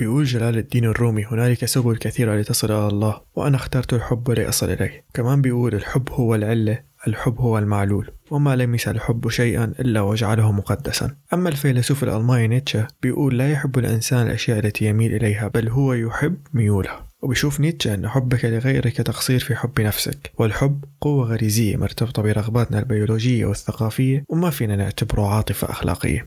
بيقول جلال الدين الرومي. هنالك سبل كثيرة لتصل إلى الله وأنا اخترت الحب ولأصل إليه. كمان بيقول الحب هو العلة الحب هو المعلول وما لمس الحب شيئا إلا وجعله مقدسا. أما الفيلسوف الألماني نيتشه بيقول لا يحب الإنسان الأشياء التي يميل إليها بل هو يحب ميولها وبيشوف نيتشه أن حبك لغيرك تقصير في حب نفسك. والحب قوة غريزية مرتبطة برغباتنا البيولوجية والثقافية وما فينا نعتبره عاطفة أخلاقية.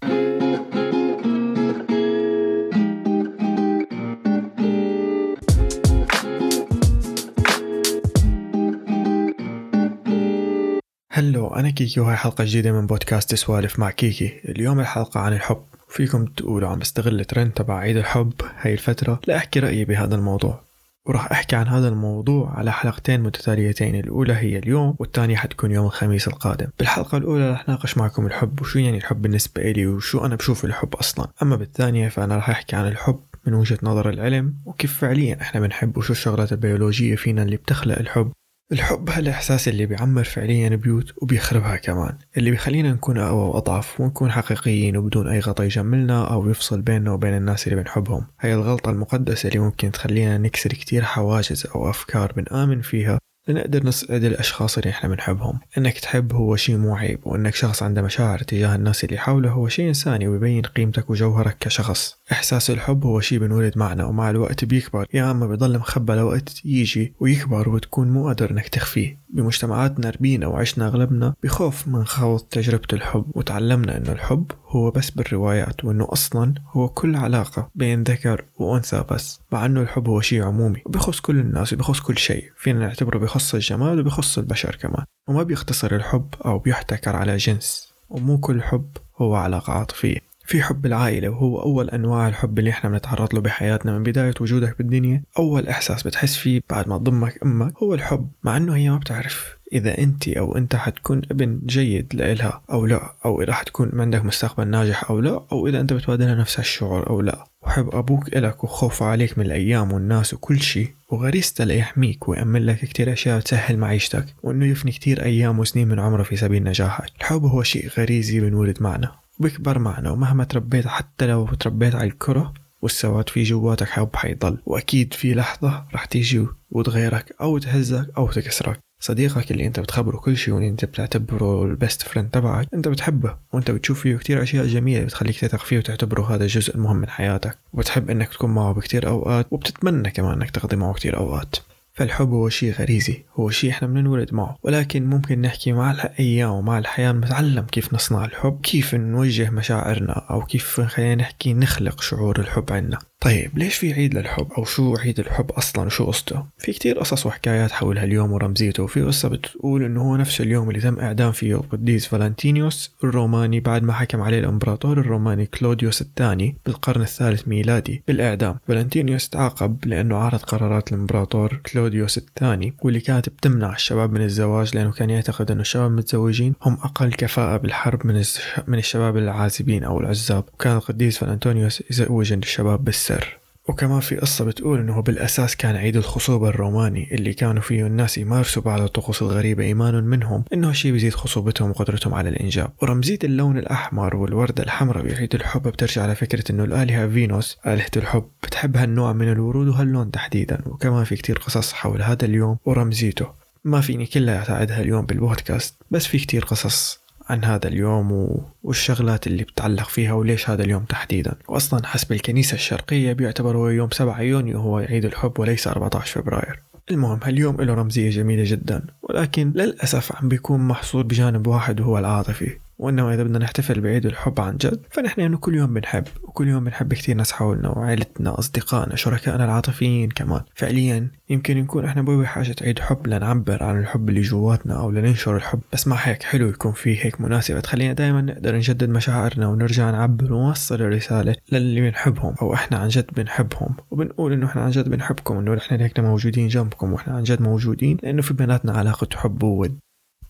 هلو أنا كيكي وهاي حلقة جديدة من بودكاست سوالف مع كيكي. اليوم الحلقة عن الحب. فيكم تقولوا عم بستغل ترند تبع عيد الحب هاي الفترة لأحكي رأيي بهذا الموضوع. وراح أحكي عن هذا الموضوع على حلقتين متتاليتين الأولى هي اليوم والثانية حتكون يوم الخميس القادم. بالحلقة الأولى رح ناقش معكم الحب وشو يعني الحب بالنسبة إلي وشو أنا بشوف الحب أصلا. أما بالثانية فأنا رح أحكي عن الحب من وجهة نظر العلم وكيف فعليا إحنا بنحب وشو الشغلات البيولوجية فينا اللي بتخلق الحب. الحب هالإحساس اللي بيعمر فعليا بيوت وبيخربها كمان اللي بيخلينا نكون أقوى وأضعف ونكون حقيقيين وبدون أي غطا يجملنا أو يفصل بيننا وبين الناس اللي بنحبهم. هاي الغلطة المقدسة اللي ممكن تخلينا نكسر كتير حواجز أو أفكار بنآمن فيها لنقدر نسعد الأشخاص اللي إحنا بنحبهم إنك تحب هو شيء مو عيب وإنك شخص عنده مشاعر تجاه الناس اللي حوله هو شيء إنساني وبيبين قيمتك وجوهرك كشخص. إحساس الحب هو شيء بنولد معنا ومع الوقت بيكبر. يا أما بيضل مخبى لوقت يجي ويكبر وتكون مو قادر إنك تخفيه. بمجتمعاتنا ربينا وعشنا أغلبنا بخوف من خوض تجربة الحب وتعلمنا إنه الحب هو بس بالروايات وإنه أصلا هو كل علاقة بين ذكر وأنثى بس مع إنه الحب هو شيء عمومي. وبيخص كل الناس وبيخص كل شيء. فينا نعتبره بيخص الجمال وبيخص البشر كمان وما بيختصر الحب أو بيحتكر على جنس ومو كل حب هو علاقة عاطفية. في حب العائلة وهو أول أنواع الحب اللي إحنا بنتعرض له بحياتنا من بداية وجودك بالدنيا. أول إحساس بتحس فيه بعد ما تضمك أمك هو الحب مع إنه هي ما بتعرف إذا أنت أو أنت حتكون ابن جيد لإلها أو لا أو إذا حتكون عندك مستقبل ناجح أو لا أو إذا أنت بتبادلها نفس الشعور أو لا. وحب أبوك إلك وخوفه عليك من الأيام والناس وكل شيء وغريزته ليحميك ويأمن لك كتير أشياء تسهل معيشتك وإنه يفني كتير أيام وسنين من عمره في سبيل نجاحك. الحب هو شيء غريزي بنولد معنا وبيكبر معنا ومهما تربيت حتى لو تربيت على الكره والسواد في جواتك حب حيضل وأكيد في لحظة رح تيجي وتغيرك أو تهزك أو تكسرك. صديقك اللي انت بتخبره كل شيء واللي انت بتعتبره ال best friend تبعك انت بتحبه وانت بتشوف فيه كتير أشياء جميلة بتخليك تثق فيه وتعتبره هذا الجزء المهم من حياتك. وبتحب إنك تكون معه بكتير أوقات وبتتمنى كمان إنك تقضي معه كتير أوقات. فالحب هو شيء غريزي هو شيء إحنا بننولد معه. ولكن ممكن نحكي مع الأيام ومع الحياة نتعلم كيف نصنع الحب كيف نوجه مشاعرنا أو كيف خلينا نحكي نخلق شعور الحب عنا. طيب ليش في عيد للحب؟ أو شو عيد الحب أصلا؟ وشو قصته؟ في كتير قصص وحكايات حول هاليوم ورمزيته وفي قصة بتقول إنه هو نفس اليوم اللي تم إعدام فيه القديس فالنتينيوس الروماني بعد ما حكم عليه الإمبراطور الروماني كلوديوس الثاني بالقرن الثالث ميلادي بالإعدام. فالنتينيوس تعاقب لأنه عارض قرارات الإمبراطور كلوديوس الثاني واللي كانت بتمنع الشباب من الزواج لأنه كان يعتقد إنه الشباب المتزوجين هم أقل كفاءة بالحرب من من الشباب العازبين أو العزاب وكان القديس فالنتونيوس يزوج الشباب بالسر وكمان في قصة بتقول إنه بالأساس كان عيد الخصوبة الروماني اللي كانوا فيه الناس يمارسوا بعض الطقوس الغريبة إيمان منهم إنه هالشي بيزيد خصوبتهم وقدرتهم على الإنجاب. ورمزية اللون الأحمر والوردة الحمراء بعيد الحب. بترجع لفكرة إنه الآلهة فينوس آلهة الحب بتحب هالنوع من الورود وهاللون تحديدا وكمان في كتير قصص حول هذا اليوم ورمزيته. ما فيني كلها اساعدها اليوم بالبودكاست بس في كتير قصص عن هذا اليوم. والشغلات اللي بتعلق فيها وليش هذا اليوم تحديدا وأصلا حسب الكنيسة الشرقية بيعتبر هو يوم 7 يونيو هو عيد الحب وليس 14 فبراير المهم هاليوم له رمزية جميلة جدا ولكن للأسف عم بيكون محصور بجانب واحد وهو العاطفي وإنه إذا بدنا نحتفل بعيد الحب عن جد فنحن إنه كل يوم بنحب وكل يوم بنحب كثير ناس حولنا وعائلتنا أصدقائنا شركائنا العاطفيين كمان. فعليا يمكن نكون إحنا بحاجه عيد حب لنعبر عن الحب اللي جواتنا أو لننشر الحب. بس مع هيك حلو يكون في هيك مناسبة. تخلينا دائما نقدر نجدد مشاعرنا ونرجع نعبر ونوصل الرسالة للي بنحبهم أو إحنا عن جد بنحبهم. وبنقول إنه إحنا عن جد بنحبكم إنه إحنا هيك موجودين جنبكم وإحنا عن جد موجودين. لأنه في بيناتنا علاقة حب وود.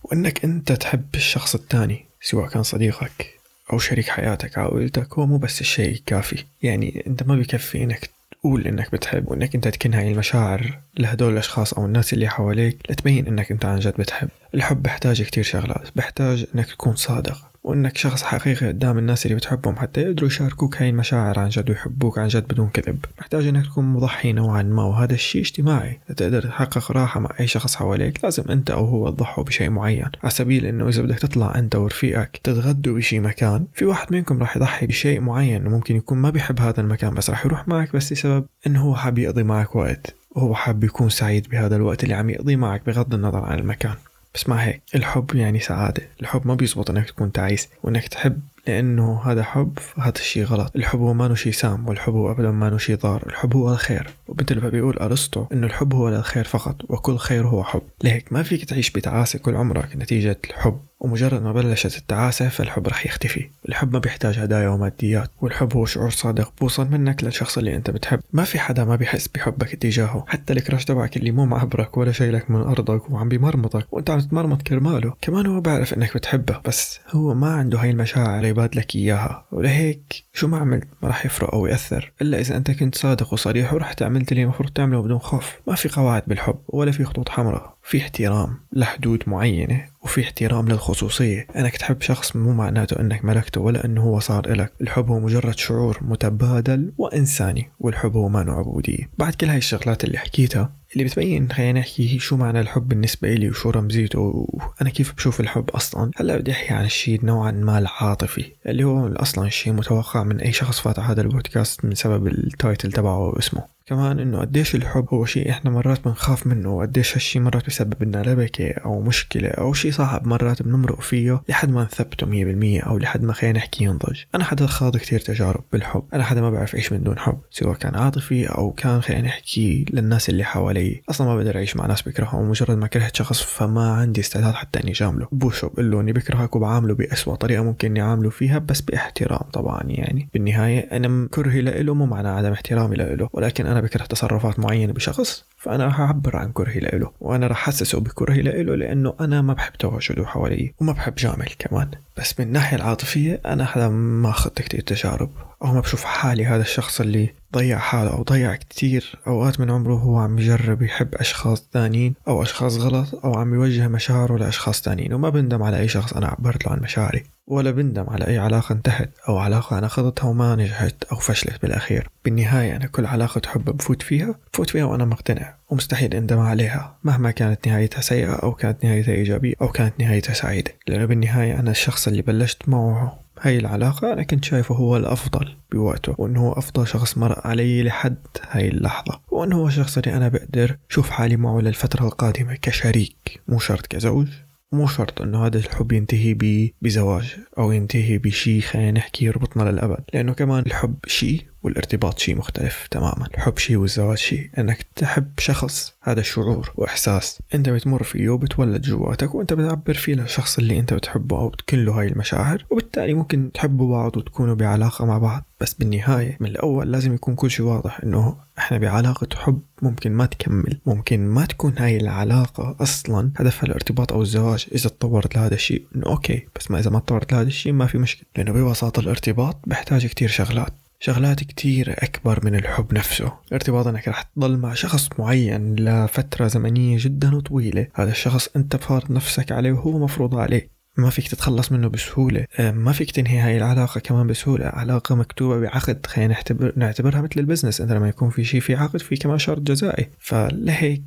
وإنك أنت تحب الشخص الثاني. سواء كان صديقك أو شريك حياتك عائلتك هو مو بس الشيء الكافي يعني أنت ما بكفي إنك تقول إنك بتحب وإنك أنت تكن هاي المشاعر لهدول الأشخاص أو الناس اللي حواليك لتبين إنك أنت عن جد بتحب. الحب بحتاج كتير شغلات بحتاج إنك تكون صادق. وإنك شخص حقيقي قدام الناس اللي بتحبهم حتى يقدروا يشاركوك هاي المشاعر عن جد ويحبوك عن جد بدون كذب. محتاج إنك تكون مضحي نوعا ما وهذا الشيء اجتماعي. تقدر تحقق راحة مع أي شخص حواليك لازم أنت أو هو تضحوا بشيء معين. على سبيل إنه إذا بدك تطلع أنت ورفيقك تتغدوا بشي مكان في واحد منكم راح يضحي بشيء معين ممكن يكون ما بيحب هذا المكان بس راح يروح معك بس لسبب إنه هو حاب يقضي معك وقت وهو حاب يكون سعيد بهذا الوقت اللي عم يقضيه معك بغض النظر عن المكان. بس ما هيك. الحب يعني سعادة. الحب ما بيزبط إنك تكون تعيس وإنك تحب لأنه هذا حب هذا الشيء غلط. الحب هو ما شيء سام والحب هو ابدا ما شيء ضار. الحب هو الخير. ومثل ما بيقول أرسطو إنه الحب هو للخير فقط وكل خير هو حب. لهيك ما فيك تعيش بتعاسة كل عمرك نتيجة الحب. ومجرد ما بلشت التعاسة فالحب رح يختفي. الحب ما بيحتاج هدايا وماديات والحب هو شعور صادق بوصل منك للشخص اللي أنت بتحب. ما في حدا ما بيحس بحبك اتجاهه حتى الكراش تبعك اللي مو معبرك ولا شايلك من أرضك وعم بيمرمطك. وأنت عم تتمرمط كرماله. كمان هو بيعرف إنك بتحبه. بس هو ما عنده هاي المشاعر يبادلك إياها. ولهيك شو ما عملت ما راح يفرق أو يأثر. إلا إذا أنت كنت صادق وصريح ورحت عملت اللي المفروض تعمله بدون خوف. ما في قواعد بالحب ولا في خطوط حمراء. في احترام لحدود معينة وفي احترام للخصوصية. انك تحب شخص مو معناته إنك ملكته ولا إنه هو صار إلك. الحب هو مجرد شعور متبادل وإنساني والحب هو ما عبودية. بعد كل هاي الشغلات اللي حكيتها اللي بتبين خلينا نحكي شو معنى الحب بالنسبة لي وشو رمزيته وأنا كيف بشوف الحب أصلا. هلأ بدي أحكي عن الشيء نوعا ما العاطفي اللي هو أصلا شيء متوقع من أي شخص فاتح هذا البودكاست من سبب التايتل تبعه واسمه. كمان إنه قديش الحب هو شيء إحنا مرات بنخاف منه وقديش هالشي مرات بيسبب لنا لبكة أو مشكلة أو شيء صعب مرات بنمرق فيه لحد ما نثبته مية بالمية أو لحد ما خلينا نحكي ينضج. أنا حدا خاض كتير تجارب بالحب أنا حدا ما بعرف اعيش من دون حب سواء كان عاطفي أو كان خلينا نحكي للناس اللي حوالي. أصلا ما بقدر أعيش مع ناس بكرههم ومجرد ما كرهت شخص فما عندي استعداد حتى إني جامله بوشو بقول له إني بكرهك وبعامله بأسوأ طريقة ممكن إني عامله فيها بس بإحترام طبعا يعني. بالنهاية أنا كرهي له مو معنى عدم احترامي له ولكن أنا بكره تصرفات معينة بشخص فأنا راح أعبر عن كرهي له وأنا راح أحسسه بكرهي له لأنه أنا ما بحب تواجده حوالي وما بحب جامل كمان. بس من الناحية العاطفية أنا حدا ما أخذت كتير تجارب. أو ما بشوف حالي هذا الشخص اللي ضيع حاله أو ضيع كتير أوقات من عمره هو عم يجرب يحب أشخاص ثانيين أو أشخاص غلط أو عم يوجه مشاعره لأشخاص ثانيين وما بندم على أي شخص أنا عبرت له عن مشاعري ولا بندم على أي علاقة انتهت أو علاقة أنا خضتها وما نجحت أو فشلت بالأخير. بالنهاية أنا كل علاقة حب بفوت فيها بفوت فيها وأنا مقتنع ومستحيل أندم عليها مهما كانت نهايتها سيئة أو كانت نهايتها إيجابية أو كانت نهايتها سعيدة. لأنه بالنهاية أنا الشخص اللي بلشت معه هاي العلاقة أنا كنت شايفه هو الأفضل بوقته وأنه هو أفضل شخص مر علي لحد هاي اللحظة وأنه هو الشخص اللي أنا بقدر شوف حالي معه للفترة القادمة كشريك مو شرط كزوج مو شرط إنه هذا الحب ينتهي بزواج أو ينتهي بشي خلينا نحكي يربطنا للأبد لأنه كمان الحب شي والارتباط شيء مختلف تماما. الحب شيء والزواج شيء إنك تحب شخص هذا شعور وإحساس. أنت بتمر فيه وبتولد جواتك وأنت بتعبر فيه للشخص اللي أنت بتحبه أو بتكن له هاي المشاعر. وبالتالي ممكن تحبوا بعض وتكونوا بعلاقة مع بعض. بس بالنهاية من الأول لازم يكون كل شيء واضح إنه إحنا بعلاقة حب ممكن ما تكمل. ممكن ما تكون هاي العلاقة أصلا هدفها الارتباط أو الزواج. إذا تطورت لهذا الشيء إنه أوكي بس ما إذا ما تطورت لهذا الشيء ما في مشكلة. لأنه ببساطة الارتباط بيحتاج كتير شغلات. شغلات كتير أكبر من الحب نفسه. ارتباط أنك رح تضل مع شخص معين لفترة زمنية جدا طويلة هذا الشخص أنت فارض نفسك عليه وهو مفروض عليك ما فيك تتخلص منه بسهولة. آه، ما فيك تنهي هاي العلاقة كمان بسهولة. علاقة مكتوبة بعقد. خلينا نعتبر نعتبرها مثل ال business. انت لما يكون في شيء في عقد في كمان شرط جزائي. فلهيك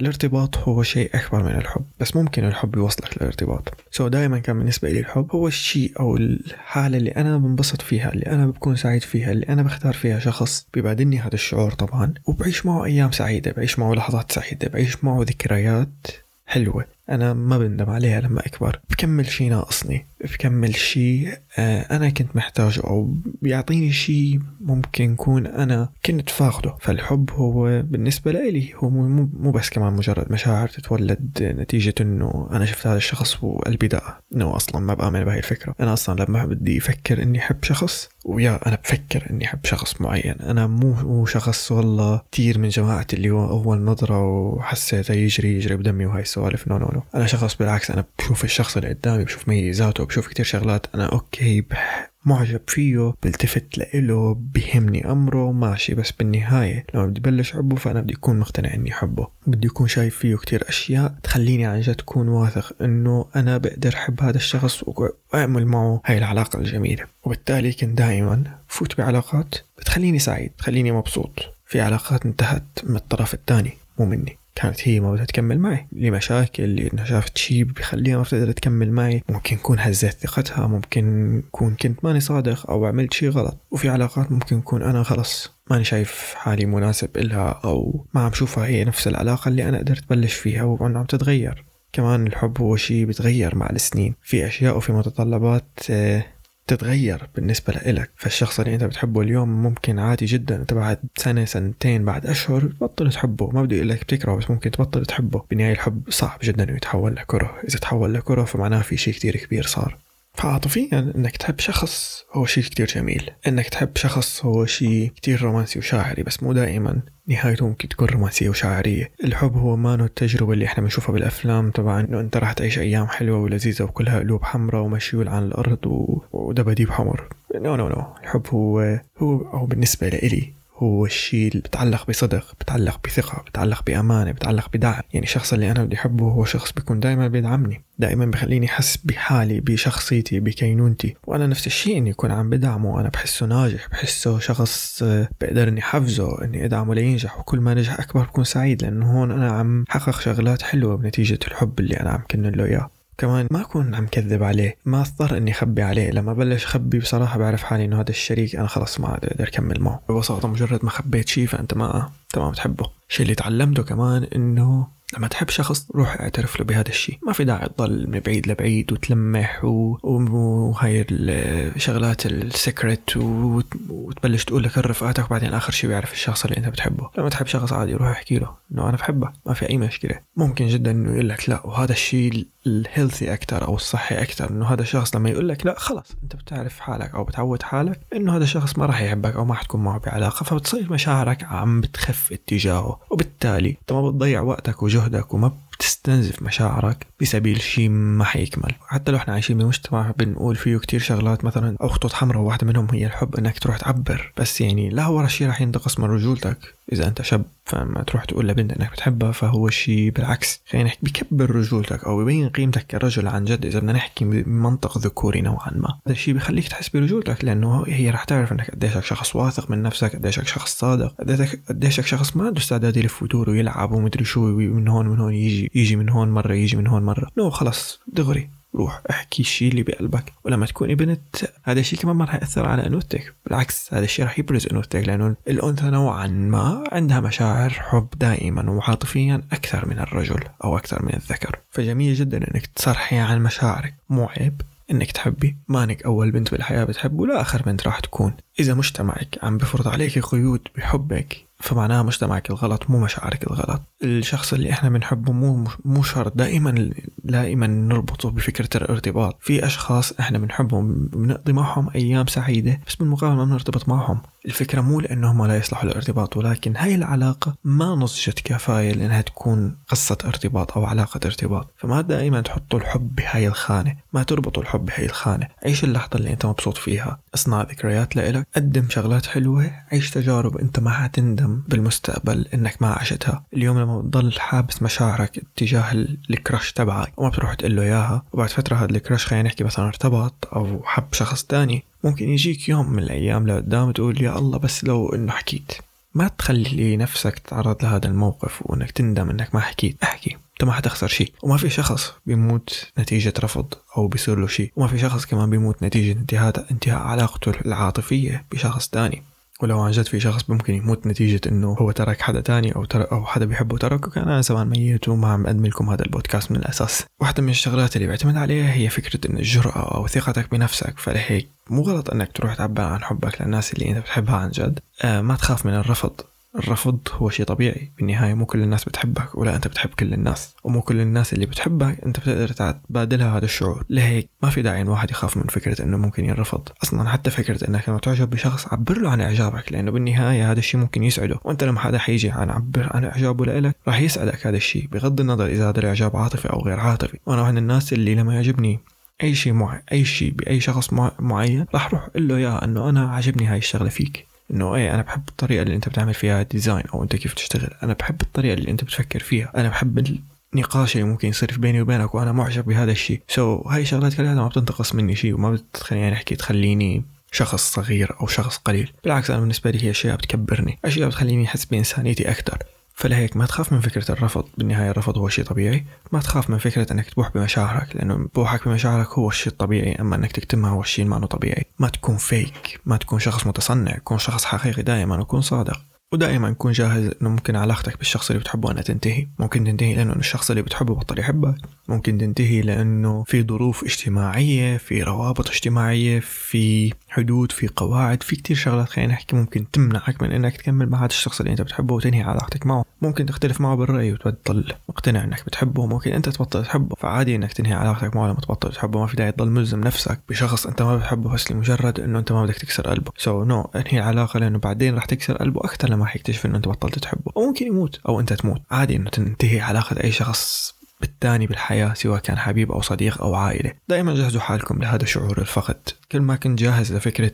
الارتباط هو شيء أكبر من الحب. بس ممكن الحب يوصلك للارتباط. so دائما كان بالنسبة لي الحب هو الشيء أو الحالة اللي أنا بنبسط فيها اللي أنا بكون سعيد فيها اللي أنا بختار فيها شخص بيبادلني هذا الشعور طبعا. وبعيش معه أيام سعيدة بعيش معه لحظات سعيدة بعيش معه ذكريات حلوة. أنا ما بندم عليها لما أكبر. بكمل شي ناقصني. بكمل شي آه، أنا كنت محتاجه أو بيعطيني شي ممكن يكون أنا كنت فاقده. فالحب هو بالنسبة لي هو مو, بس كمان مجرد مشاعر تتولد نتيجة إنه أنا شفت هذا الشخص وقلبي دق إنه أصلا ما بآمن بهي الفكرة. أنا أصلا لما بدي أفكر إني أحب شخص ويا أنا بفكر إني أحب شخص معين. أنا مو مو شخص والله كثير من جماعة اللي هو أول نظرة وحسيته يجري يجري بدمي وهاي السوالف. no no أنا شخص بالعكس أنا بشوف الشخص اللي قدامي بشوف ميزاته بشوف كتير شغلات أنا okay معجب فيه بلتفت لإله بيهمني أمره ماشي بس بالنهاية لما بدي بلش أحبه فأنا بدي أكون مقتنع إني أحبه بدي أكون شايف فيه كتير أشياء تخليني عن جد أكون واثق إنه أنا بقدر أحب هذا الشخص وأعمل معه هاي العلاقة الجميلة. وبالتالي كنت دائما فوت بعلاقات بتخليني سعيد تخليني مبسوط. في علاقات انتهت من الطرف الثاني مو مني. كانت هي ما بدها تكمل معي. لمشاكل لأنها شافت شيء بخليها ما بتقدر تكمل معي. ممكن يكون هزيت ثقتها ممكن يكون كنت ماني صادق أو عملت شيء غلط. وفي علاقات ممكن يكون أنا خلص ماني شايف حالي مناسب إلها أو ما عم شوفها هي نفس العلاقة اللي أنا قدرت بلش فيها وعم تتغير. كمان الحب هو شيء بيتغير مع السنين. في أشياء وفي متطلبات آه، تتغير بالنسبة لإلك. فالشخص اللي أنت بتحبه اليوم ممكن عادي جدا أنت بعد سنة سنتين بعد أشهر تبطل تحبه. ما بدي أقول لك بتكرهه بس ممكن تبطل تحبه. بالنهاية الحب صعب جدا إنه يتحول لكره. إذا تحول لكره فمعناه في شيء كتير كبير صار. فعاطفيا إنك تحب شخص هو شيء كتير جميل. إنك تحب شخص هو شيء كتير رومانسي وشاعري بس مو دائما نهايته ممكن تكون رومانسية وشاعرية. الحب هو ما التجربة اللي إحنا بنشوفها بالأفلام طبعا إنه أنت راح تعيش أيام حلوة ولذيذة وكلها قلوب حمراء ومشيول عن الأرض و... ودباديب حمر. no no نو الحب هو هو, هو بالنسبة لإلي هو الشيء اللي بتعلق بصدق بتعلق بثقة بتعلق بأمانة بتعلق بدعم. يعني الشخص اللي أنا بدي أحبه هو شخص بيكون دائما بيدعمني دائما بخليني أحس بحالي بشخصيتي بكينونتي. وأنا نفس الشيء إني يكون عم بدعمه أنا بحسه ناجح بحسه شخص بقدر إني حفزه إني أدعمه لينجح. وكل ما نجح أكبر بكون سعيد لأنه هون أنا عم حقق شغلات حلوة بنتيجة الحب اللي أنا عم كن له إياه. كمان ما أكون عم كذب عليه ما أضطر إني أخبي عليه. لما بلش أخبي بصراحة بعرف حالي إنه هذا الشريك أنا خلص ما أقدر أكمل معه. ببساطة مجرد ما خبيت شيء فأنت ما تمام تحبه الشيء اللي تعلمته كمان إنه لما تحب شخص روح اعترف له بهذا الشيء. ما في داعي تضل من بعيد لبعيد وتلمح وهاي الشغلات السكرت وتبلش تقول لك رفقاتك وبعدين آخر شيء بيعرف الشخص اللي أنت بتحبه. لما تحب شخص عادي روح احكي له إنه أنا بحبه. ما في أي مشكلة. ممكن جدا إنه يقول لك لا وهذا الشيء الهيلثي أكثر أو الصحي أكثر إنه هذا الشخص لما يقول لك لا خلص أنت بتعرف حالك أو بتعود حالك إنه هذا الشخص ما راح يحبك أو ما حتكون معه بعلاقة. فبتصير مشاعرك عم بتخف اتجاهه. وبالتالي أنت ما بتضيع وقتك وجهدك وما بتستنزف مشاعرك بسبيل شيء ما حيكمل. حتى لو إحنا عايشين بمجتمع بنقول فيه كتير شغلات مثلا أو خطوط حمراء واحدة منهم هي الحب إنك تروح تعبر. بس يعني لا ورا شيء راح ينتقص من رجولتك. إذا أنت شاب فما تروح تقول لبنت إنك بتحبها فهو شيء بالعكس. خلينا نحكي بكبر رجولتك أو ببين قيمتك كرجل عن جد إذا بدنا نحكي بمنطق ذكوري نوعا ما. هذا الشيء بخليك تحس برجولتك لأنه هي رح تعرف إنك قديشك شخص واثق من نفسك قديشك شخص صادق قديشك شخص ما عنده استعداد يلف ويدور ويلعب ومدري شو من هون من هون يجي يجي من هون مرة يجي من هون مرة. نو خلص دغري. روح احكي الشيء اللي بقلبك. ولما تكوني بنت هذا الشيء كمان ما راح يأثر على انوثتك بالعكس هذا الشيء راح يبرز انوثتك لأنه الأنثى نوعا ما عندها مشاعر حب دائما وعاطفيا أكثر من الرجل أو أكثر من الذكر. فجميل جدا إنك تصرحي عن مشاعرك. مو عيب إنك تحبي مانك أول بنت بالحياة بتحب ولا آخر بنت راح تكون. إذا مجتمعك عم بفرض عليك قيود بحبك فمعناها مجتمعك الغلط مو مشاعرك الغلط. الشخص اللي إحنا بنحبه مو مو شرط دائما دائما نربطه بفكرة الارتباط. في أشخاص إحنا بنحبهم بنقضي معهم أيام سعيدة بس بالمقابل ما بنرتبط معهم. الفكرة مو لأنهم لا يصلحوا للارتباط ولكن هاي العلاقة ما نضجت كفاية لأنها تكون قصة ارتباط أو علاقة ارتباط. فما دائما تحطوا الحب بهاي الخانة ما تربطوا الحب بهاي الخانة. عيش اللحظة اللي أنت مبسوط فيها اصنع ذكريات لإلك قدم شغلات حلوة عيش تجارب أنت ما حتندم. بالمستقبل إنك ما عشتها. اليوم لما بتضل حابس مشاعرك تجاه الكراش تبعك وما بتروح تقول له إياها وبعد فترة هذا الكراش خلينا نحكي مثلا ارتبط أو حب شخص تاني ممكن يجيك يوم من الأيام لقدام تقول يا الله بس لو إنه حكيت. ما تخلي نفسك تتعرض لهذا الموقف وإنك تندم إنك ما حكيت. احكي أنت ما حتخسر شيء. وما في شخص بيموت نتيجة رفض أو بيصير له شيء. وما في شخص كمان بيموت نتيجة انتهاء انتهاء علاقته العاطفية بشخص تاني. ولو عن جد في شخص ممكن يموت نتيجة إنه هو ترك حدا تاني أو ترك أو حدا بيحبه تركه كان أنا زمان ميت وما عم اقدم لكم هذا البودكاست من الأساس. واحدة من الشغلات اللي بعتمد عليها هي فكرة إن الجرأة أو ثقتك بنفسك فلهيك مو غلط إنك تروح تعبر عن حبك للناس اللي أنت بتحبها عن جد. آه ما تخاف من الرفض الرفض هو شيء طبيعي. بالنهاية مو كل الناس بتحبك ولا أنت بتحب كل الناس. ومو كل الناس اللي بتحبك أنت بتقدر تبادلها هذا الشعور. لهيك ما في داعي الواحد يخاف من فكرة أنه ممكن ينرفض. أصلا حتى فكرة أنك لما تعجب بشخص عبر له عن إعجابك لأنه بالنهاية هذا الشيء ممكن يسعده. وأنت لما حدا حيجي عن عبر عن إعجابه لإلك راح يسعدك هذا الشيء بغض النظر إذا هذا الإعجاب عاطفي أو غير عاطفي. وأنا واحد من الناس اللي لما يعجبني أي شيء مع أي شيء بأي شخص مع... معين راح أروح أقول له اياه إنه أنا عجبني هاي الشغلة فيك. إنه إيه أنا بحب الطريقة اللي أنت بتعمل فيها ديزاين أو أنت كيف تشتغل. أنا بحب الطريقة اللي أنت بتفكر فيها. أنا بحب النقاش اللي ممكن يصير بيني وبينك وأنا معجب بهذا الشيء. سو so, هاي شغلات كلها ما بتنتقص مني شيء وما بتخليني أحكي تخليني شخص صغير أو شخص قليل. بالعكس أنا بالنسبة لي هي أشياء بتكبرني أشياء بتخليني أحس بإنسانيتي أكثر فلهيك ما تخاف من فكرة الرفض. بالنهاية الرفض هو شيء طبيعي. ما تخاف من فكرة إنك تبوح بمشاعرك لأنه بوحك بمشاعرك هو الشيء الطبيعي أما إنك تكتمها هو الشيء ما طبيعي. ما تكون فيك ما تكون شخص متصنع كون شخص حقيقي دائما وكون صادق. ودائما كون جاهز إنه ممكن علاقتك بالشخص اللي بتحبه أنها تنتهي. ممكن تنتهي لأنه الشخص اللي بتحبه بطل يحبك. ممكن تنتهي لأنه في ظروف اجتماعية في روابط اجتماعية في حدود في قواعد في كتير شغلات خلينا نحكي ممكن تمنعك من إنك تكمل مع هذا الشخص اللي أنت بتحبه وتنهي علاقتك معه. ممكن تختلف معه بالرأي وتبطل مقتنع إنك بتحبه. ممكن أنت تبطل تحبه فعادي إنك تنهي علاقتك معه لما تبطل تحبه. ما في داعي تضل ملزم نفسك بشخص أنت ما بتحبه بس لمجرد إنه أنت ما بدك تكسر قلبه. so, no. انهي العلاقه لأنه بعدين رح تكسر قلبه أكثر لما حيكتشف إنه أنت بطلت تحبه. أو ممكن يموت أو أنت تموت. عادي إنه تنتهي علاقة أي شخص بالتاني بالحياة سواء كان حبيب أو صديق أو عائلة. دائما جهزوا حالكم لهذا شعور الفقد. كل ما كنت جاهز لفكرة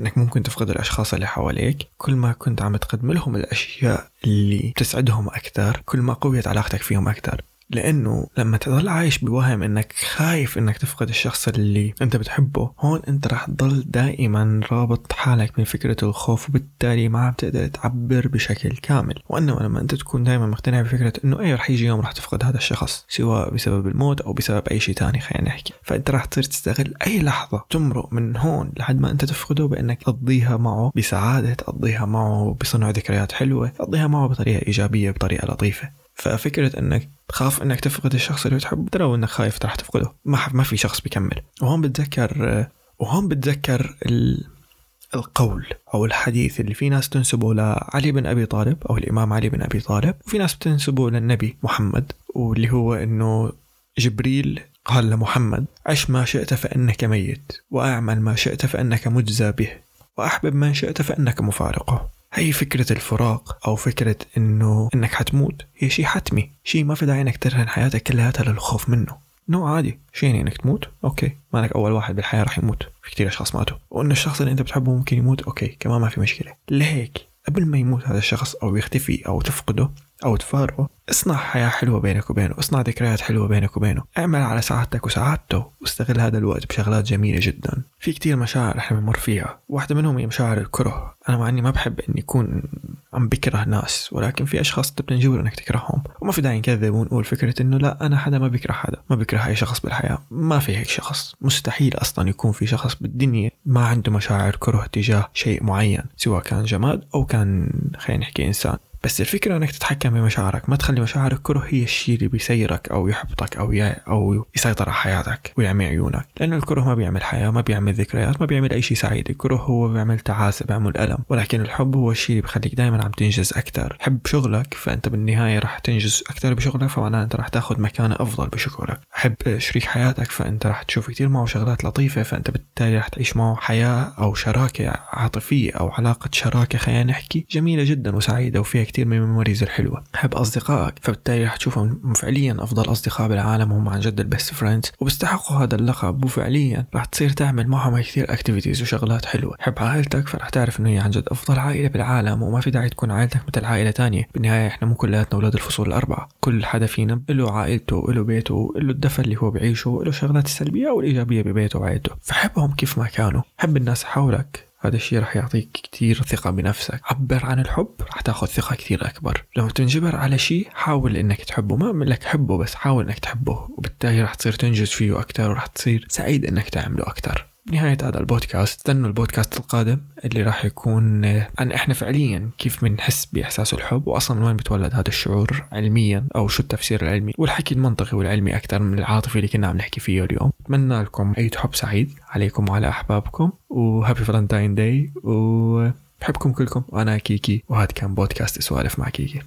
أنك ممكن تفقد الأشخاص اللي حواليك كل ما كنت عم تقدم لهم الأشياء اللي تسعدهم أكثر كل ما قويت علاقتك فيهم أكثر. لأنه لما تضل عايش بوهم إنك خايف إنك تفقد الشخص اللي أنت بتحبه هون أنت رح تضل دائما رابط حالك من فكرة الخوف وبالتالي ما عم تقدر تعبر بشكل كامل. وإنما لما أنت تكون دائما مقتنع بفكرة إنه إيه رح يجي يوم رح تفقد هذا الشخص سواء بسبب الموت أو بسبب أي شيء تاني خلينا نحكي. فأنت رح تصير تستغل أي لحظة تمرق من هون لحد ما أنت تفقده بإنك تقضيها معه بسعادة تقضيها معه بصنع ذكريات حلوة تقضيها معه بطريقة إيجابية بطريقة لطيفة. ففكرة إنك تخاف إنك تفقد الشخص اللي بتحبه ترى إنك خايف راح تفقده. ما ما في شخص بيكمل. وهون بتذكر وهون بتذكر القول أو الحديث اللي في ناس تنسبه لعلي بن أبي طالب أو الإمام علي بن أبي طالب وفي ناس بتنسبه للنبي محمد واللي هو إنه جبريل قال لمحمد عش ما شئت فإنك ميت وأعمل ما شئت فإنك مجزى به. وأحبب من شئت فإنك مفارقة. هي فكرة الفراق أو فكرة إنه إنك حتموت؟ هي شيء حتمي. شيء ما في داعي إنك ترهن حياتك كلها للخوف منه. إنو عادي. شو يعني إنك تموت؟ okay. مانك أول واحد بالحياة راح يموت. في كثير أشخاص ماتوا. وإنه الشخص اللي أنت بتحبه ممكن يموت؟ okay. كمان ما في مشكلة. لهيك قبل ما يموت هذا الشخص أو يختفي أو تفقده أو تفارقه اصنع حياة حلوة بينك وبينه. اصنع ذكريات حلوة بينك وبينه. اعمل على سعادتك وسعادته واستغل هذا الوقت بشغلات جميلة جدا. في كتير مشاعر إحنا بنمر فيها. واحدة منهم هي مشاعر الكره. أنا مع إني ما بحب إني اكون عم بكره ناس ولكن في أشخاص انت بتنجبر إنك تكرههم. وما في داعي نكذب ونقول فكرة إنه لا أنا حدا ما بيكره حدا ما بيكره أي شخص بالحياة. ما في هيك شخص. مستحيل أصلا يكون في شخص بالدنيا ما عنده مشاعر كره تجاه شيء معين سواء كان جماد أو كان خلينا نحكي إنسان. بس الفكرة إنك تتحكم بمشاعرك ما تخلي مشاعر الكره هي الشيء اللي بيسيرك أو يحبطك أو أو يسيطر على حياتك ويعمي عيونك. لأنه الكره ما بيعمل حياة ما بيعمل ذكريات ما بيعمل أي شيء سعيد. الكره هو بيعمل تعاسة بيعمل ألم. ولكن الحب هو الشيء اللي بخليك دائما عم تنجز أكثر حب شغلك فأنت بالنهاية راح تنجز أكثر بشغلك فمعناها أنت راح تاخذ مكانة أفضل بشغلك. حب شريك حياتك فأنت راح تشوف كثير معه شغلات لطيفة فأنت بالتالي راح تعيش معه حياة أو شراكة عاطفية أو علاقة شراكة خلينا نحكي جميلة جدا وسعيدة وفيها كثير من ال memories الحلوة. حب أصدقائك فبالتالي رح تشوفهم فعليا أفضل أصدقاء بالعالم هم عن جد ال best friends وبيستحقوا هذا اللقب وفعليا رح تصير تعمل معهم كثير activities وشغلات حلوة. حب عائلتك فرح تعرف إنه هي عن جد أفضل عائلة بالعالم وما في داعي تكون عائلتك مثل عائلة تانية. بالنهاية إحنا مو كلياتنا أولاد الفصول الأربعة. كل حدا فينا له عائلته له بيته له الدفى اللي هو بيعيشه له الشغلات السلبية والإيجابية ببيته وعائلته. فحبهم كيف ما كانوا. حب الناس حولك. هذا الشيء رح يعطيك كتير ثقة بنفسك. عبر عن الحب رح تاخذ ثقة كتير أكبر. لما تنجبر على شيء حاول إنك تحبه. مالك حابه بس حاول إنك تحبه. وبالتالي رح تصير تنجز فيه أكتر ورح تصير سعيد إنك تعمله أكتر. نهاية هذا البودكاست استنوا البودكاست القادم اللي راح يكون عن إحنا فعليا كيف بنحس بإحساس الحب واصلا من وين بتولد هذا الشعور علميا أو شو التفسير العلمي. والحكي المنطقي والعلمي أكثر من العاطفي اللي كنا عم نحكي فيه اليوم. أتمنى لكم عيد حب سعيد عليكم وعلى أحبابكم و Happy Valentine's Day وبحبكم كلكم. وأنا كيكي وهذا كان بودكاست سوالف مع كيكي.